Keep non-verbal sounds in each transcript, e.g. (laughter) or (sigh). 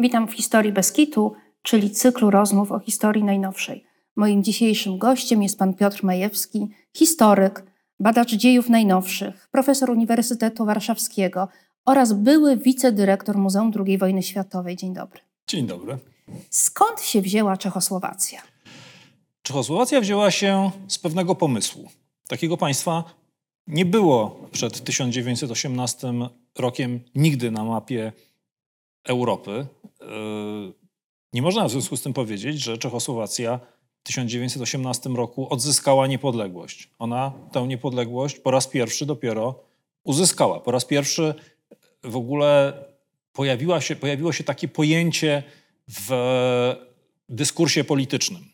Witam w Historii Beskitu, czyli cyklu rozmów o historii najnowszej. Moim dzisiejszym gościem jest pan Piotr Majewski, historyk, badacz dziejów najnowszych, profesor Uniwersytetu Warszawskiego oraz były wicedyrektor Muzeum II wojny światowej. Dzień dobry. Dzień dobry. Skąd się wzięła Czechosłowacja? Czechosłowacja wzięła się z pewnego pomysłu. Takiego państwa nie było przed 1918 rokiem nigdy na mapie Europy. Yy, nie można w związku z tym powiedzieć, że Czechosłowacja w 1918 roku odzyskała niepodległość. Ona tę niepodległość po raz pierwszy dopiero uzyskała. Po raz pierwszy w ogóle pojawiła się, pojawiło się takie pojęcie w dyskursie politycznym.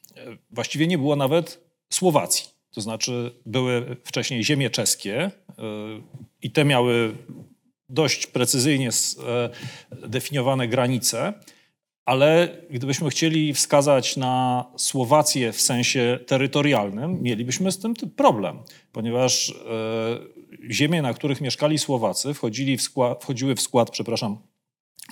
Właściwie nie było nawet Słowacji. To znaczy były wcześniej ziemie czeskie yy, i te miały dość precyzyjnie zdefiniowane granice, ale gdybyśmy chcieli wskazać na Słowację w sensie terytorialnym, mielibyśmy z tym problem, ponieważ e, ziemie, na których mieszkali Słowacy, wchodzili w skład, wchodziły w skład, przepraszam,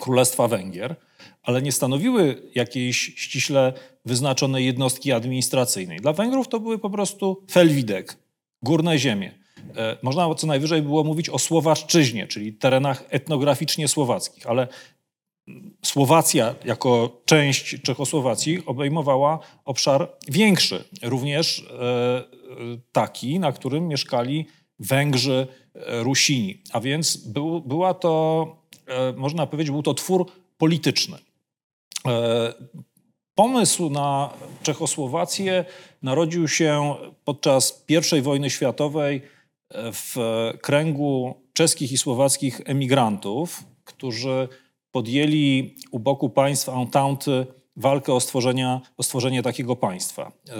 Królestwa Węgier, ale nie stanowiły jakiejś ściśle wyznaczonej jednostki administracyjnej. Dla Węgrów to były po prostu felwidek, górne ziemie. E, można co najwyżej było mówić o Słowaszczyźnie, czyli terenach etnograficznie słowackich, ale Słowacja jako część Czechosłowacji obejmowała obszar większy, również e, taki, na którym mieszkali Węgrzy, e, Rusini. A więc był, była to, można powiedzieć, był to twór polityczny. Pomysł na Czechosłowację narodził się podczas I wojny światowej w kręgu czeskich i słowackich emigrantów, którzy podjęli u boku państw Entente walkę o, stworzenia, o stworzenie takiego państwa. E,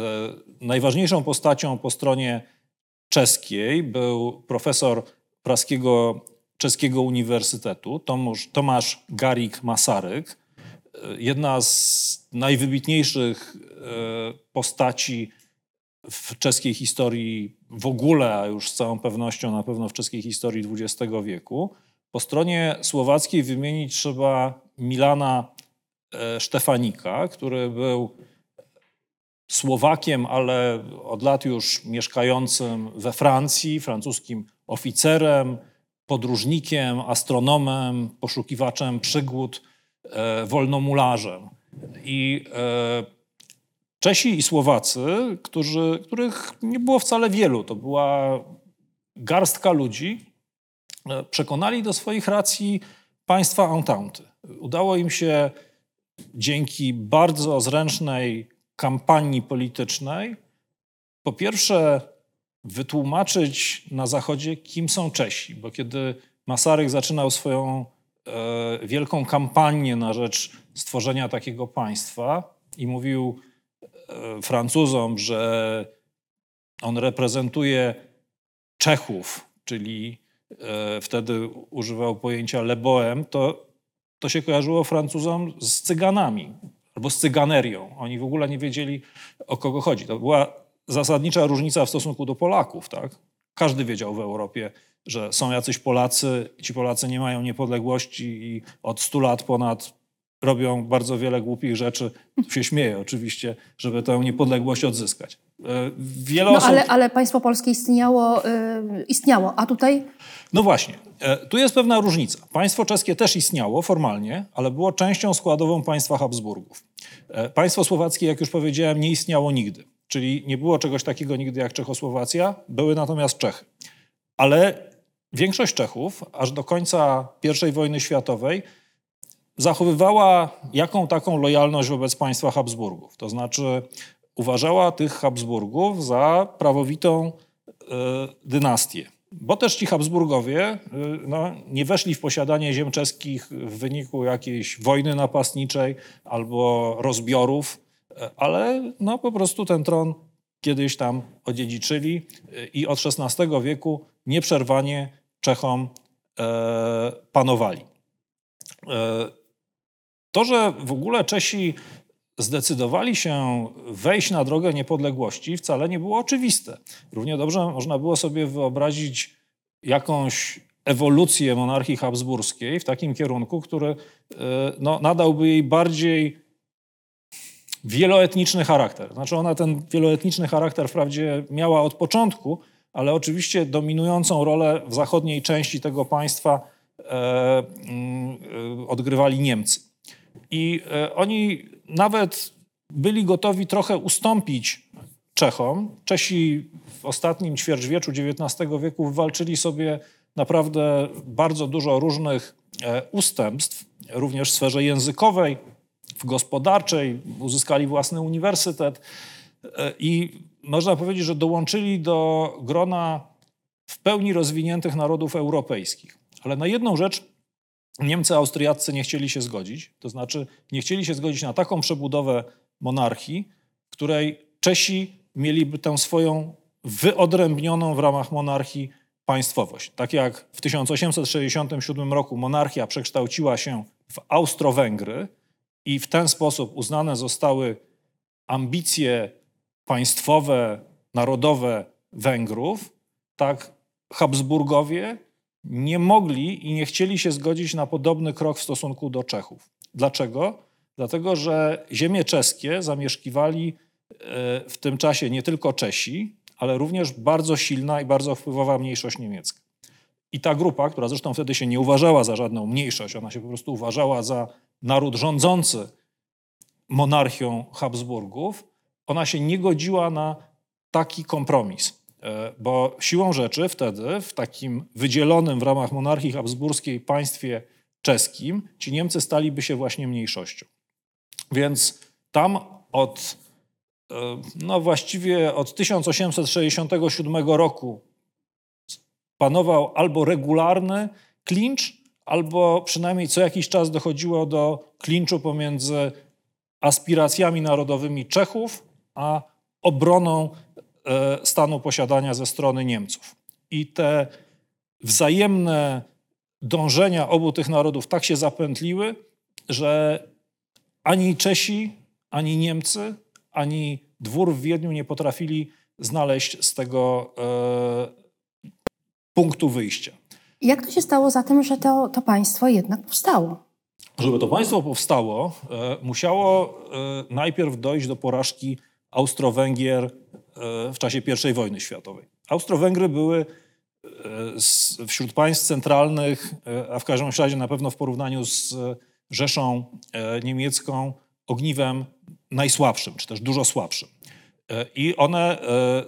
najważniejszą postacią po stronie czeskiej był profesor praskiego czeskiego uniwersytetu Tomasz, Tomasz Garik Masaryk, e, jedna z najwybitniejszych e, postaci w czeskiej historii w ogóle, a już z całą pewnością na pewno w czeskiej historii XX wieku. Po stronie słowackiej wymienić trzeba Milana e, Sztefanika, który był Słowakiem, ale od lat już mieszkającym we Francji, francuskim oficerem, podróżnikiem, astronomem, poszukiwaczem przygód, e, wolnomularzem. I e, Czesi i Słowacy, którzy, których nie było wcale wielu, to była garstka ludzi, e, przekonali do swoich racji państwa Entente. Udało im się dzięki bardzo zręcznej kampanii politycznej po pierwsze wytłumaczyć na Zachodzie, kim są Czesi, bo kiedy Masaryk zaczynał swoją e, wielką kampanię na rzecz stworzenia takiego państwa i mówił, Francuzom, że on reprezentuje Czechów, czyli e, wtedy używał pojęcia leboem, to, to się kojarzyło Francuzom z cyganami albo z cyganerią. Oni w ogóle nie wiedzieli, o kogo chodzi. To była zasadnicza różnica w stosunku do Polaków. Tak? Każdy wiedział w Europie, że są jacyś Polacy, ci Polacy nie mają niepodległości i od 100 lat ponad robią bardzo wiele głupich rzeczy, się śmieję oczywiście, żeby tę niepodległość odzyskać. E, wiele no, osób... ale, ale państwo polskie istniało, yy, istniało, a tutaj? No właśnie, e, tu jest pewna różnica. Państwo czeskie też istniało formalnie, ale było częścią składową państwa Habsburgów. E, państwo słowackie, jak już powiedziałem, nie istniało nigdy. Czyli nie było czegoś takiego nigdy jak Czechosłowacja, były natomiast Czechy. Ale większość Czechów, aż do końca I wojny światowej, zachowywała jaką taką lojalność wobec państwa Habsburgów. To znaczy uważała tych Habsburgów za prawowitą y, dynastię. Bo też ci Habsburgowie y, no, nie weszli w posiadanie ziem czeskich w wyniku jakiejś wojny napastniczej albo rozbiorów, ale no, po prostu ten tron kiedyś tam odziedziczyli i od XVI wieku nieprzerwanie Czechom e, panowali. To, że w ogóle Czesi zdecydowali się wejść na drogę niepodległości, wcale nie było oczywiste. Równie dobrze można było sobie wyobrazić jakąś ewolucję monarchii habsburskiej w takim kierunku, który e, no, nadałby jej bardziej wieloetniczny charakter. Znaczy ona ten wieloetniczny charakter wprawdzie miała od początku, ale oczywiście dominującą rolę w zachodniej części tego państwa e, mm, e, odgrywali Niemcy. I e, oni nawet byli gotowi trochę ustąpić Czechom. Czesi w ostatnim ćwierćwieczu XIX wieku walczyli sobie naprawdę bardzo dużo różnych e, ustępstw, również w sferze językowej, w gospodarczej, uzyskali własny uniwersytet e, i można powiedzieć, że dołączyli do grona w pełni rozwiniętych narodów europejskich. Ale na jedną rzecz Niemcy austriaccy nie chcieli się zgodzić, to znaczy nie chcieli się zgodzić na taką przebudowę monarchii, w której Czesi mieliby tę swoją wyodrębnioną w ramach monarchii państwowość. Tak jak w 1867 roku monarchia przekształciła się w Austro-Węgry i w ten sposób uznane zostały ambicje państwowe, narodowe Węgrów, tak Habsburgowie nie mogli i nie chcieli się zgodzić na podobny krok w stosunku do Czechów. Dlaczego? Dlatego, że ziemie czeskie zamieszkiwali e, w tym czasie nie tylko Czesi, ale również bardzo silna i bardzo wpływowa mniejszość niemiecka. I ta grupa, która zresztą wtedy się nie uważała za żadną mniejszość, ona się po prostu uważała za naród rządzący monarchią Habsburgów, ona się nie godziła na taki kompromis. E, bo siłą rzeczy wtedy, w takim wydzielonym w ramach monarchii habsburskiej państwie czeskim, ci Niemcy staliby się właśnie mniejszością. Więc tam od, e, no właściwie od 1867 roku panował albo regularny klincz, albo przynajmniej co jakiś czas dochodziło do klinczu pomiędzy aspiracjami narodowymi Czechów a obroną stanu posiadania ze strony Niemców. I te wzajemne dążenia obu tych narodów tak się zapętliły, że ani Czesi, ani Niemcy, ani dwór w Wiedniu nie potrafili znaleźć z tego e, punktu wyjścia. Jak to się stało zatem, że to, to państwo jednak powstało? Żeby to państwo powstało, e, musiało e, najpierw dojść do porażki Austro-Węgier e, w czasie I wojny światowej. Austro-Węgry były e, wśród państw centralnych, e, a w każdym razie na pewno w porównaniu z Rzeszą Niemiecką, ogniwem najsłabszym, czy też dużo słabszym. I one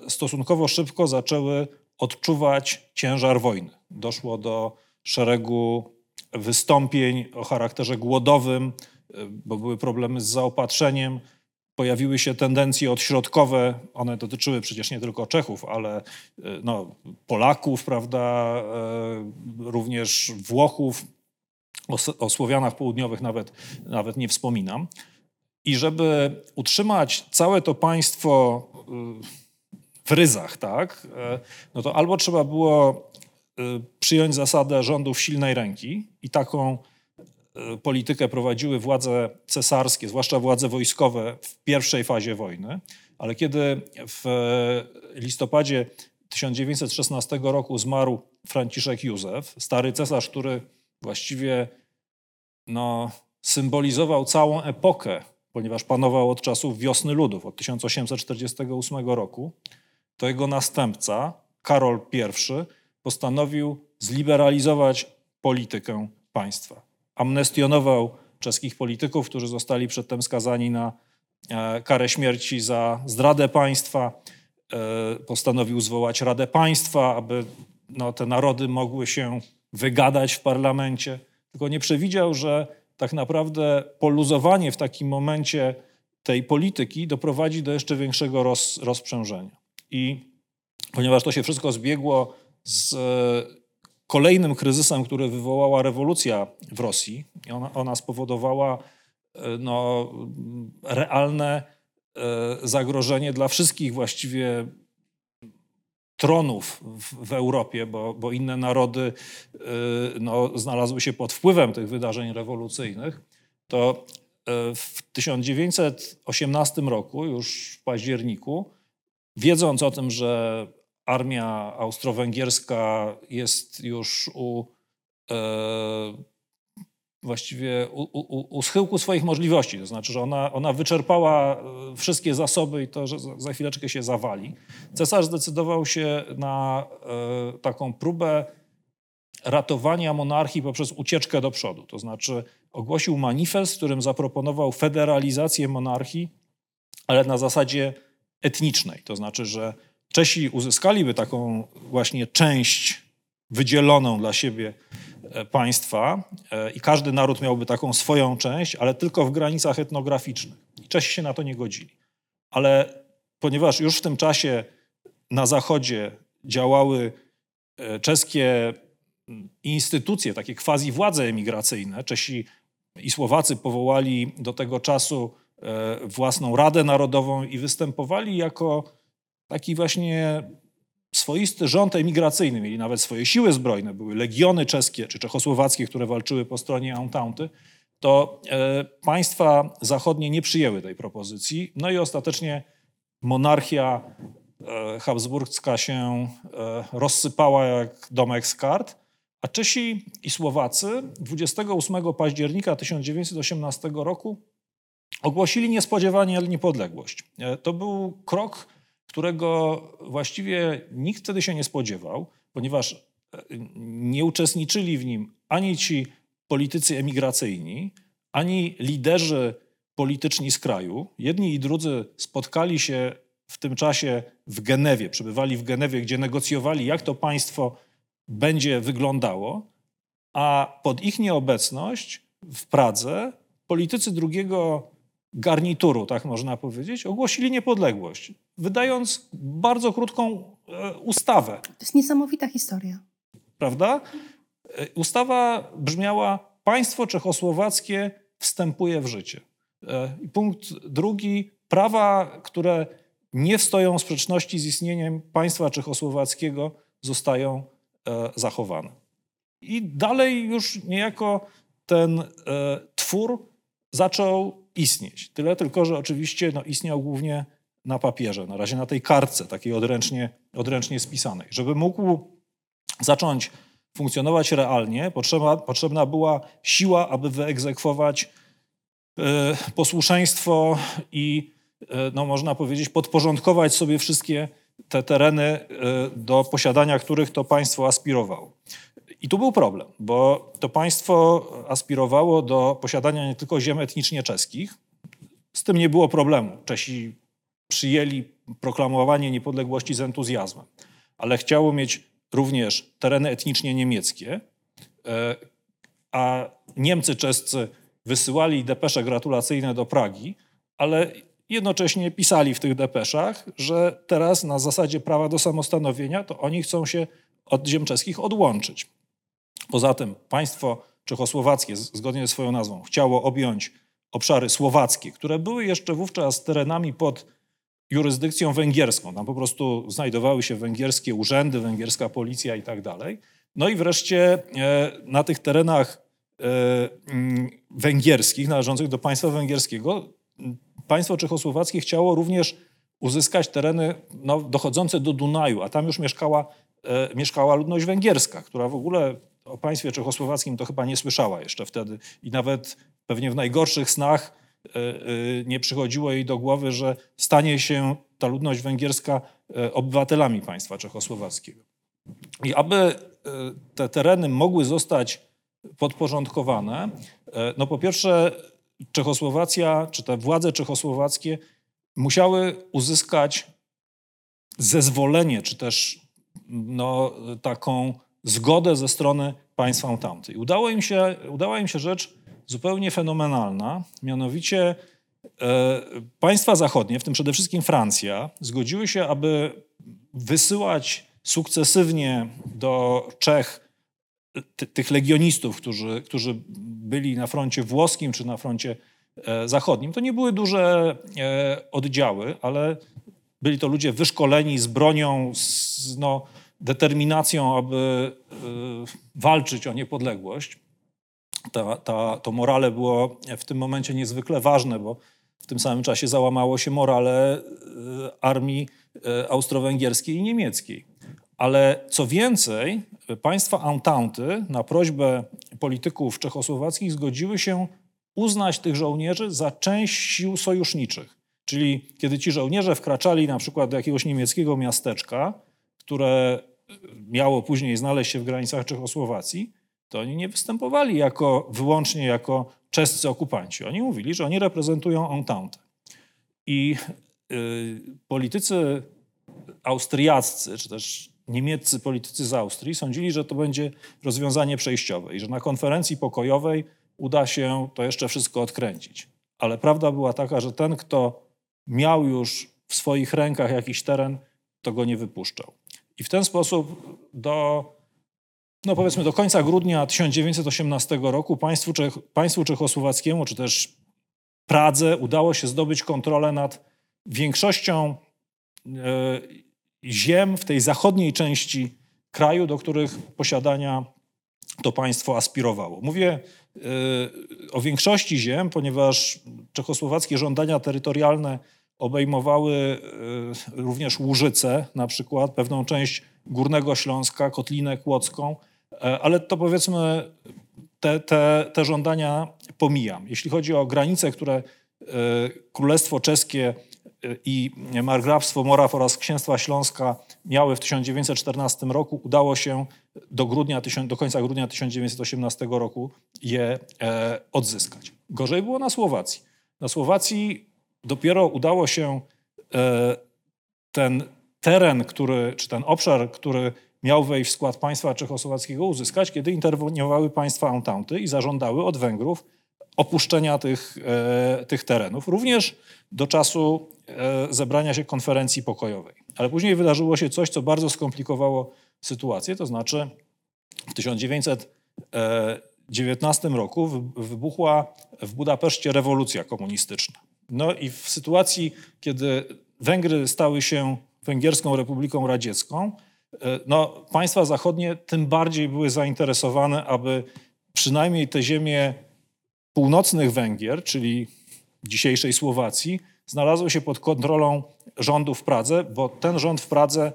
stosunkowo szybko zaczęły odczuwać ciężar wojny. Doszło do szeregu wystąpień o charakterze głodowym, bo były problemy z zaopatrzeniem, pojawiły się tendencje odśrodkowe, one dotyczyły przecież nie tylko Czechów, ale e, no, Polaków, prawda, e, również Włochów, o, Słowianach południowych nawet, nawet nie wspominam. I żeby utrzymać całe to państwo e, w ryzach, tak, no to albo trzeba było przyjąć zasadę rządów silnej ręki i taką politykę prowadziły władze cesarskie, zwłaszcza władze wojskowe w pierwszej fazie wojny, ale kiedy w listopadzie 1916 roku zmarł Franciszek Józef, stary cesarz, który właściwie no, symbolizował całą epokę, ponieważ panował od czasów wiosny ludów, od 1848 roku, to jego następca, Karol I, postanowił zliberalizować politykę państwa amnestionował czeskich polityków, którzy zostali przedtem skazani na e, karę śmierci za zdradę państwa. E, postanowił zwołać Radę Państwa, aby no, te narody mogły się wygadać w parlamencie. Tylko nie przewidział, że tak naprawdę poluzowanie w takim momencie tej polityki doprowadzi do jeszcze większego roz, rozprzężenia. I ponieważ to się wszystko zbiegło z Kolejnym kryzysem, który wywołała rewolucja w Rosji, ona, ona spowodowała e, no, realne e, zagrożenie dla wszystkich właściwie tronów w, w Europie, bo, bo, inne narody e, no, znalazły się pod wpływem tych wydarzeń rewolucyjnych, to w 1918 roku, już w październiku, wiedząc o tym, że armia austro-węgierska jest już u e, właściwie u, u, u, schyłku swoich możliwości. To znaczy, że ona, ona wyczerpała e, wszystkie zasoby i to, że za, chwileczkę się zawali. Cesarz zdecydował się na e, taką próbę ratowania monarchii poprzez ucieczkę do przodu. To znaczy ogłosił manifest, w którym zaproponował federalizację monarchii, ale na zasadzie etnicznej. To znaczy, że Czesi uzyskaliby taką właśnie część wydzieloną dla siebie e, państwa e, i każdy naród miałby taką swoją część, ale tylko w granicach etnograficznych. Czesi się na to nie godzili. Ale ponieważ już w tym czasie na zachodzie działały e, czeskie instytucje, takie quasi władze emigracyjne, Czesi i Słowacy powołali do tego czasu własną Radę Narodową i występowali jako taki właśnie swoisty rząd emigracyjny. Mieli nawet swoje siły zbrojne, były legiony czeskie czy czechosłowackie, które walczyły po stronie Entente. To e, państwa zachodnie nie przyjęły tej propozycji. No i ostatecznie monarchia e, habsburgska się e, rozsypała jak domek z kart, a Czesi i Słowacy 28 października 1918 roku ogłosili niespodziewanie niepodległość. To był krok którego właściwie nikt wtedy się nie spodziewał, ponieważ e, nie uczestniczyli w nim ani ci politycy emigracyjni, ani liderzy polityczni z kraju. Jedni i drudzy spotkali się w tym czasie w Genewie, przebywali w Genewie, gdzie negocjowali, jak to państwo będzie wyglądało, a pod ich nieobecność w Pradze politycy drugiego garnituru, tak można powiedzieć, ogłosili niepodległość, wydając bardzo krótką e, ustawę. To jest niesamowita historia. Prawda? E, ustawa brzmiała: Państwo czechosłowackie wstępuje w życie. E, I punkt drugi: prawa, które nie stoją w sprzeczności z istnieniem państwa czechosłowackiego, zostają zachowane. I dalej już niejako ten twór zaczął istnieć. Tyle tylko, że oczywiście no, istniał głównie na papierze, na razie na tej kartce, takiej odręcznie, odręcznie spisanej. Żeby mógł zacząć funkcjonować realnie, potrzeba, potrzebna była siła, aby wyegzekwować y, posłuszeństwo i, y, no, można powiedzieć, podporządkować sobie wszystkie te tereny, y, do posiadania których to państwo aspirowało. I tu był problem, bo to państwo aspirowało do posiadania nie tylko ziem etnicznie czeskich. Z tym nie było problemu. Czesi przyjęli proklamowanie niepodległości z entuzjazmem, ale chciało mieć również tereny etnicznie niemieckie, e, a Niemcy czescy wysyłali depesze gratulacyjne do Pragi, ale jednocześnie pisali w tych depeszach, że teraz na zasadzie prawa do samostanowienia to oni chcą się od ziem czeskich odłączyć. Poza tym państwo czechosłowackie, zgodnie ze swoją nazwą, chciało objąć obszary słowackie, które były jeszcze wówczas terenami pod jurysdykcją węgierską. Tam po prostu znajdowały się węgierskie urzędy, węgierska policja i tak dalej. No i wreszcie e, na tych terenach e, mm, węgierskich, należących do państwa węgierskiego, państwo czechosłowackie chciało również uzyskać tereny no, dochodzące do Dunaju, a tam już mieszkała, e, mieszkała ludność węgierska, która w ogóle o państwie czechosłowackim to chyba nie słyszała jeszcze wtedy i nawet pewnie w najgorszych snach nie przychodziło jej do głowy, że stanie się ta ludność węgierska e, obywatelami państwa czechosłowackiego. I aby te tereny mogły zostać podporządkowane, no po pierwsze Czechosłowacja, czy te władze czechosłowackie musiały uzyskać zezwolenie, czy też no, taką zgodę ze strony państwa Entente. I udało im się, udała im się rzecz zupełnie fenomenalna, mianowicie e, państwa zachodnie, w tym przede wszystkim Francja, zgodziły się, aby wysyłać sukcesywnie do Czech tych legionistów, którzy, którzy byli na froncie włoskim czy na froncie e, zachodnim. To nie były duże e, oddziały, ale byli to ludzie wyszkoleni z bronią, z, no, determinacją, aby walczyć o niepodległość. Ta, ta, to morale było w tym momencie niezwykle ważne, bo w tym samym czasie załamało się morale y, armii y, austro-węgierskiej i niemieckiej. Ale co więcej, państwa Entente na prośbę polityków czechosłowackich zgodziły się uznać tych żołnierzy za część sił sojuszniczych. Czyli kiedy ci żołnierze wkraczali na przykład do jakiegoś niemieckiego miasteczka, które miało później znaleźć się w granicach Czechosłowacji, to oni nie występowali jako, wyłącznie jako czescy okupanci. Oni mówili, że oni reprezentują Entente. I y, politycy austriaccy, czy też niemieccy politycy z Austrii sądzili, że to będzie rozwiązanie przejściowe i że na konferencji pokojowej uda się to jeszcze wszystko odkręcić. Ale prawda była taka, że ten, kto miał już w swoich rękach jakiś teren, to go nie wypuszczał. I w ten sposób do, no powiedzmy do końca grudnia 1918 roku państwu, Czech, państwu czechosłowackiemu, czy też Pradze udało się zdobyć kontrolę nad większością e, ziem w tej zachodniej części kraju, do których posiadania to państwo aspirowało. Mówię e, o większości ziem, ponieważ czechosłowackie żądania terytorialne obejmowały e, również Łużyce, na przykład pewną część Górnego Śląska, Kotlinę Kłodzką, ale to powiedzmy te, te, te żądania pomijam. Jeśli chodzi o granice, które Królestwo Czeskie i Margrabstwo Moraw oraz Księstwa Śląska miały w 1914 roku, udało się do, grudnia, do końca grudnia 1918 roku je e, odzyskać. Gorzej było na Słowacji. Na Słowacji dopiero udało się e, ten teren, który, czy ten obszar, który miał wejść w skład państwa czechosłowackiego uzyskać, kiedy interweniowały państwa Entente i zażądały od Węgrów opuszczenia tych, e, tych terenów, również do czasu e, zebrania się konferencji pokojowej. Ale później wydarzyło się coś, co bardzo skomplikowało sytuację, to znaczy w 1919 roku wybuchła w Budapeszcie rewolucja komunistyczna. No i w sytuacji, kiedy Węgry stały się Węgierską Republiką Radziecką, e, no, państwa zachodnie tym bardziej były zainteresowane, aby przynajmniej te ziemie północnych Węgier, czyli dzisiejszej Słowacji, znalazły się pod kontrolą rządu w Pradze, bo ten rząd w Pradze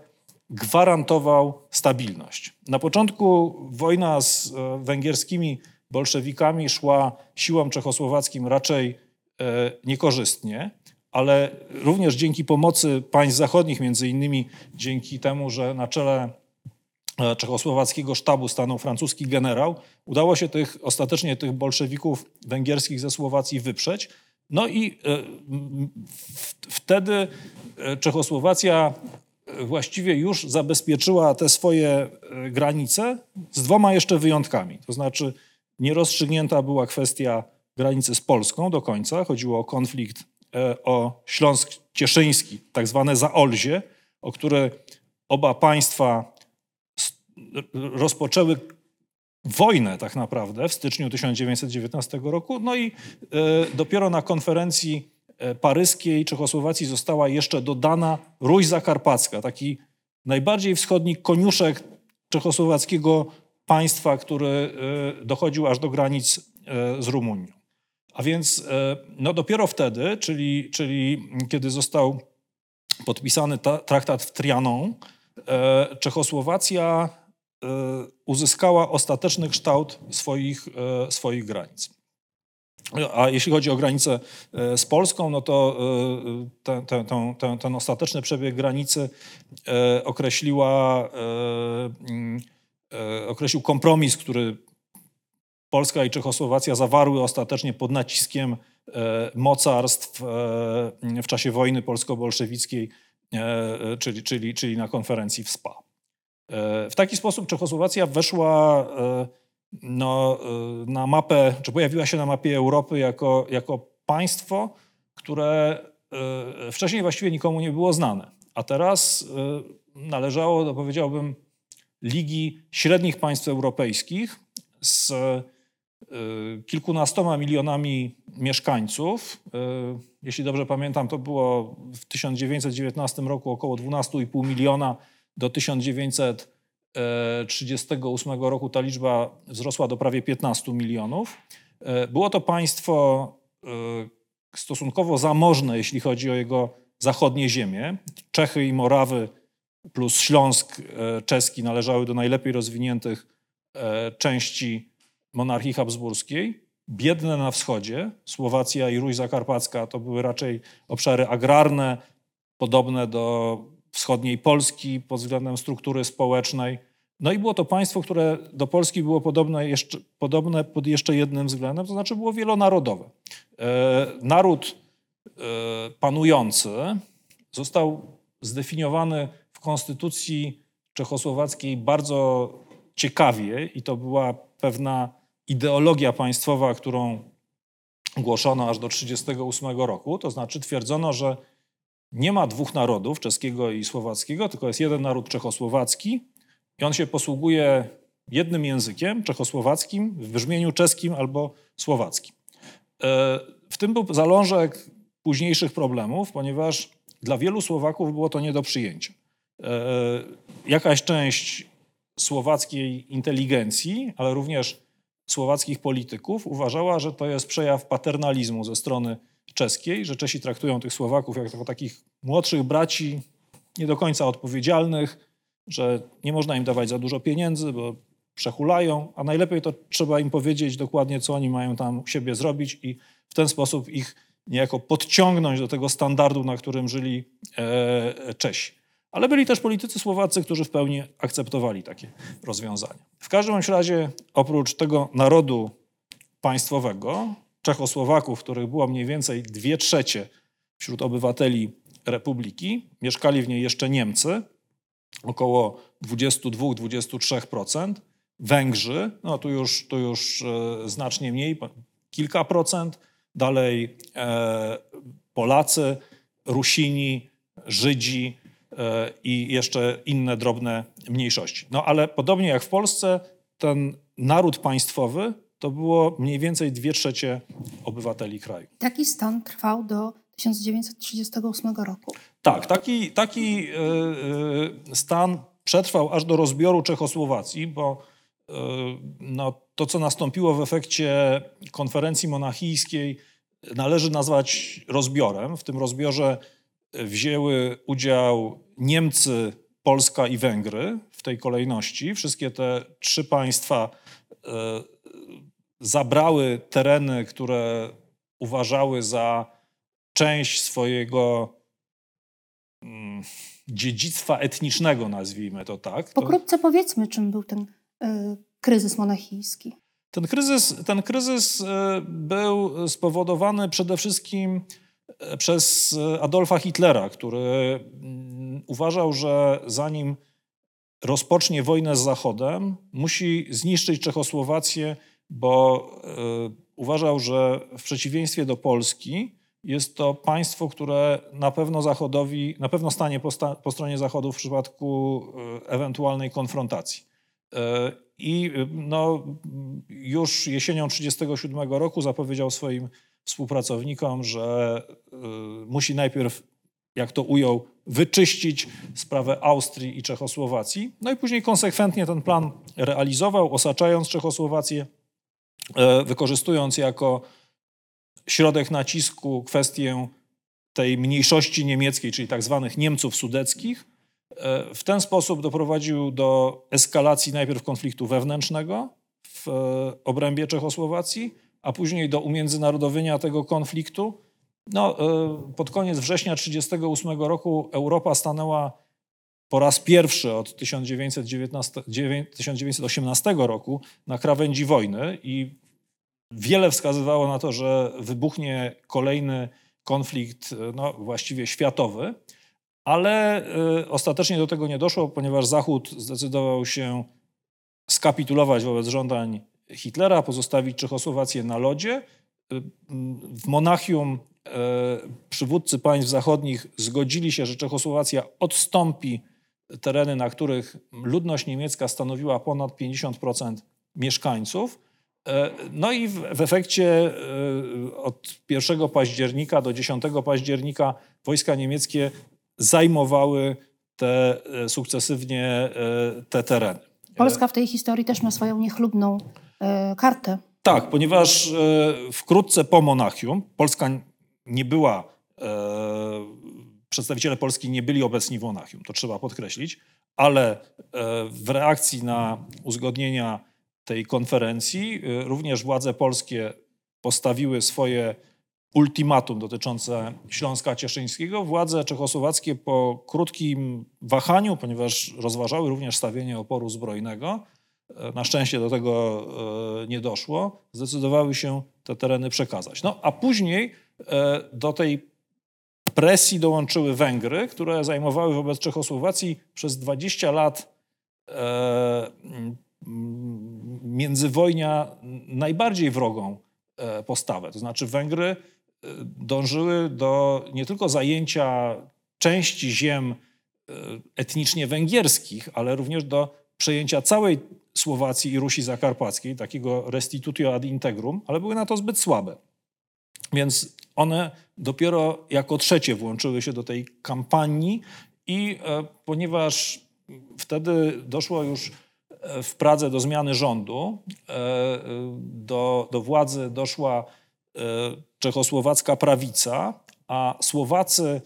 gwarantował stabilność. Na początku wojna z e, węgierskimi bolszewikami szła siłom czechosłowackim raczej e, niekorzystnie, ale również dzięki pomocy państw zachodnich, między innymi dzięki temu, że na czele E, czechosłowackiego sztabu stanął francuski generał. Udało się tych, ostatecznie tych bolszewików węgierskich ze Słowacji wyprzeć. No i e, wtedy e, Czechosłowacja właściwie już zabezpieczyła te swoje granice z dwoma jeszcze wyjątkami. To znaczy nierozstrzygnięta była kwestia granicy z Polską do końca. Chodziło o konflikt o Śląsk Cieszyński, tak zwane Zaolzie, o które oba państwa rozpoczęły wojnę tak naprawdę w styczniu 1919 roku. No i e, dopiero na konferencji e, paryskiej Czechosłowacji została jeszcze dodana Ruś Zakarpacka, taki najbardziej wschodni koniuszek czechosłowackiego państwa, który e, dochodził aż do granic z Rumunią. A więc no dopiero wtedy, czyli, czyli kiedy został podpisany ta, traktat w Trianon, Czechosłowacja E, uzyskała ostateczny kształt swoich, e, swoich granic. A jeśli chodzi o granicę e, z Polską, no to ten, ten, ten, ten ostateczny przebieg granicy określiła, mm, określił kompromis, który Polska i Czechosłowacja zawarły ostatecznie pod naciskiem mocarstw w czasie wojny polsko-bolszewickiej, czyli, czyli, czyli na konferencji w SPA. E, w taki sposób Czechosłowacja weszła e, no, e, na mapę, czy pojawiła się na mapie Europy jako, jako państwo, które wcześniej właściwie nikomu nie było znane. A teraz należało do, powiedziałbym, Ligi Średnich Państw Europejskich z kilkunastoma milionami mieszkańców. Jeśli dobrze pamiętam, to było w 1919 roku około 12,5 miliona do 1938 roku ta liczba wzrosła do prawie 15 milionów. E, było to państwo stosunkowo zamożne, jeśli chodzi o jego zachodnie ziemie. Czechy i Morawy plus Śląsk czeski należały do najlepiej rozwiniętych części monarchii habsburskiej. Biedne na wschodzie, Słowacja i Ruś Zakarpacka to były raczej obszary agrarne, podobne do wschodniej Polski pod względem struktury społecznej. No i było to państwo, które do Polski było podobne, jeszcze, podobne pod jeszcze jednym względem, to znaczy było wielonarodowe. E, naród e, panujący został zdefiniowany w konstytucji czechosłowackiej bardzo ciekawie i to była pewna ideologia państwowa, którą głoszono aż do 1938 roku. To znaczy twierdzono, że nie ma dwóch narodów, czeskiego i słowackiego, tylko jest jeden naród czechosłowacki i on się posługuje jednym językiem, czechosłowackim, w brzmieniu czeskim albo słowackim. E, w tym był zalążek późniejszych problemów, ponieważ dla wielu Słowaków było to nie do przyjęcia. E, jakaś część słowackiej inteligencji, ale również słowackich polityków uważała, że to jest przejaw paternalizmu ze strony czeskiej, że Czesi traktują tych Słowaków jako takich młodszych braci, nie do końca odpowiedzialnych, że nie można im dawać za dużo pieniędzy, bo przehulają, a najlepiej to trzeba im powiedzieć dokładnie, co oni mają tam u siebie zrobić i w ten sposób ich niejako podciągnąć do tego standardu, na którym żyli e, Czesi. Ale byli też politycy słowacy, którzy w pełni akceptowali takie rozwiązania. W każdym razie, oprócz tego narodu państwowego, Czechosłowaków, których było mniej więcej dwie trzecie wśród obywateli republiki, mieszkali w niej jeszcze Niemcy, około 22-23%, Węgrzy, no tu już, tu już e, znacznie mniej, kilka procent, dalej e, Polacy, Rusini, Żydzi i jeszcze inne drobne mniejszości. No ale podobnie jak w Polsce, ten naród państwowy to było mniej więcej dwie trzecie obywateli kraju. Taki stan trwał do 1938 roku. Tak, taki, taki e, e, stan przetrwał aż do rozbioru Czechosłowacji, bo e, no, to, co nastąpiło w efekcie konferencji monachijskiej, należy nazwać rozbiorem. W tym rozbiorze wzięły udział Niemcy, Polska i Węgry w tej kolejności. Wszystkie te trzy państwa zabrały tereny, które uważały za część swojego mm, dziedzictwa etnicznego, nazwijmy to tak. Pokrótce powiedzmy, czym był ten y, kryzys monachijski. Ten kryzys, ten kryzys y, był spowodowany przede wszystkim e, przez Adolfa Hitlera, który y, uważał, że zanim rozpocznie wojnę z Zachodem, musi zniszczyć Czechosłowację bo e, uważał, że w przeciwieństwie do Polski jest to państwo, które na pewno Zachodowi, na pewno stanie po, sta, po stronie Zachodu w przypadku e, ewentualnej konfrontacji. E, I no, już jesienią 1937 roku zapowiedział swoim współpracownikom, że musi najpierw, jak to ujął, wyczyścić sprawę Austrii i Czechosłowacji. No i później konsekwentnie ten plan realizował, osaczając Czechosłowację E, wykorzystując jako środek nacisku kwestię tej mniejszości niemieckiej, czyli tak zwanych Niemców sudeckich, e, w ten sposób doprowadził do eskalacji najpierw konfliktu wewnętrznego w e, obrębie Czechosłowacji, a później do umiędzynarodowienia tego konfliktu. No, pod koniec września 1938 roku Europa stanęła po raz pierwszy od 1919, 1918 roku na krawędzi wojny i wiele wskazywało na to, że wybuchnie kolejny konflikt, no, właściwie światowy, ale y, ostatecznie do tego nie doszło, ponieważ Zachód zdecydował się skapitulować wobec żądań Hitlera, pozostawić Czechosłowację na lodzie. W Monachium y, przywódcy państw zachodnich zgodzili się, że Czechosłowacja odstąpi tereny, na których ludność niemiecka stanowiła ponad 50% mieszkańców. E, no i w, efekcie e, od 1 października do 10 października wojska niemieckie zajmowały te e, sukcesywnie te tereny. Polska w tej historii też ma swoją niechlubną kartę. Tak, ponieważ wkrótce po Monachium Polska nie była przedstawiciele Polski nie byli obecni w Monachium, to trzeba podkreślić, ale w reakcji na uzgodnienia tej konferencji również władze polskie postawiły swoje ultimatum dotyczące Śląska Cieszyńskiego. Władze czechosłowackie po krótkim wahaniu, ponieważ rozważały również stawienie oporu zbrojnego, e, na szczęście do tego e, nie doszło, zdecydowały się te tereny przekazać. No a później e, do tej presji dołączyły Węgry, które zajmowały wobec Czechosłowacji przez 20 lat międzywojnia najbardziej wrogą postawę. To znaczy Węgry dążyły do nie tylko zajęcia części ziem e, etnicznie węgierskich, ale również do przejęcia całej Słowacji i Rusi Zakarpackiej, takiego restitutio ad integrum, ale były na to zbyt słabe. Więc one dopiero jako trzecie włączyły się do tej kampanii i e, ponieważ wtedy doszło już e, w Pradze do zmiany rządu, do, do władzy doszła czechosłowacka prawica, a Słowacy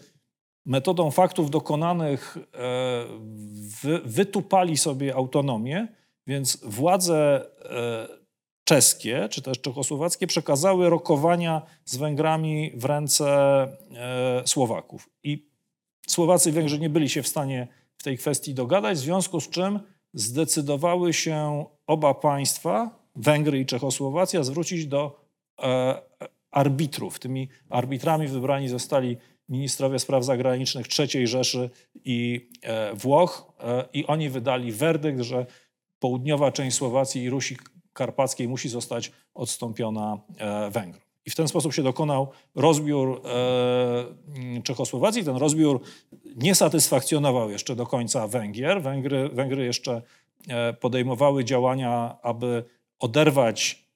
metodą faktów dokonanych e, wytupali sobie autonomię, więc władze e, czeskie czy też czechosłowackie przekazały rokowania z Węgrami w ręce e, Słowaków. I Słowacy i Węgrzy nie byli się w stanie w tej kwestii dogadać, w związku z czym zdecydowały się oba państwa, Węgry i Czechosłowacja, zwrócić do arbitrów. Tymi arbitrami wybrani zostali ministrowie spraw zagranicznych III Rzeszy i e, Włoch e, i oni wydali werdykt, że południowa część Słowacji i Rusi Karpackiej musi zostać odstąpiona e, Węgrom. I w ten sposób się dokonał rozbiór Czechosłowacji. Ten rozbiór nie satysfakcjonował jeszcze do końca Węgier. Węgry, Węgry jeszcze podejmowały działania, aby oderwać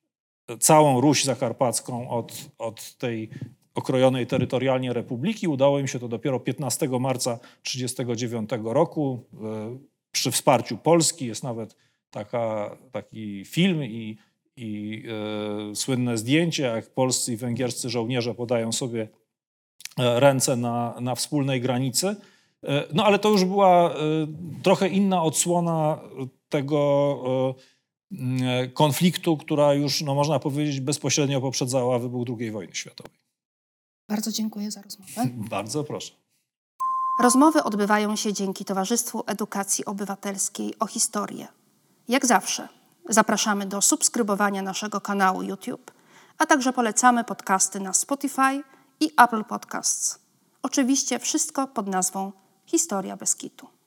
całą Ruś Zakarpacką od, od tej okrojonej terytorialnie republiki. Udało im się to dopiero 15 marca 1939 roku e, przy wsparciu Polski. Jest nawet taka, taki film i, i e, słynne zdjęcie, jak polscy i węgierscy żołnierze podają sobie e, ręce na, na wspólnej granicy. E, no ale to już była trochę inna odsłona tego konfliktu, która już, no, można powiedzieć, bezpośrednio poprzedzała wybuch II wojny światowej. Bardzo dziękuję za rozmowę. (laughs) Bardzo proszę. Rozmowy odbywają się dzięki Towarzystwu Edukacji Obywatelskiej o historię. Jak zawsze zapraszamy do subskrybowania naszego kanału YouTube, a także polecamy podcasty na Spotify i Apple Podcasts. Oczywiście wszystko pod nazwą Historia Beskitu.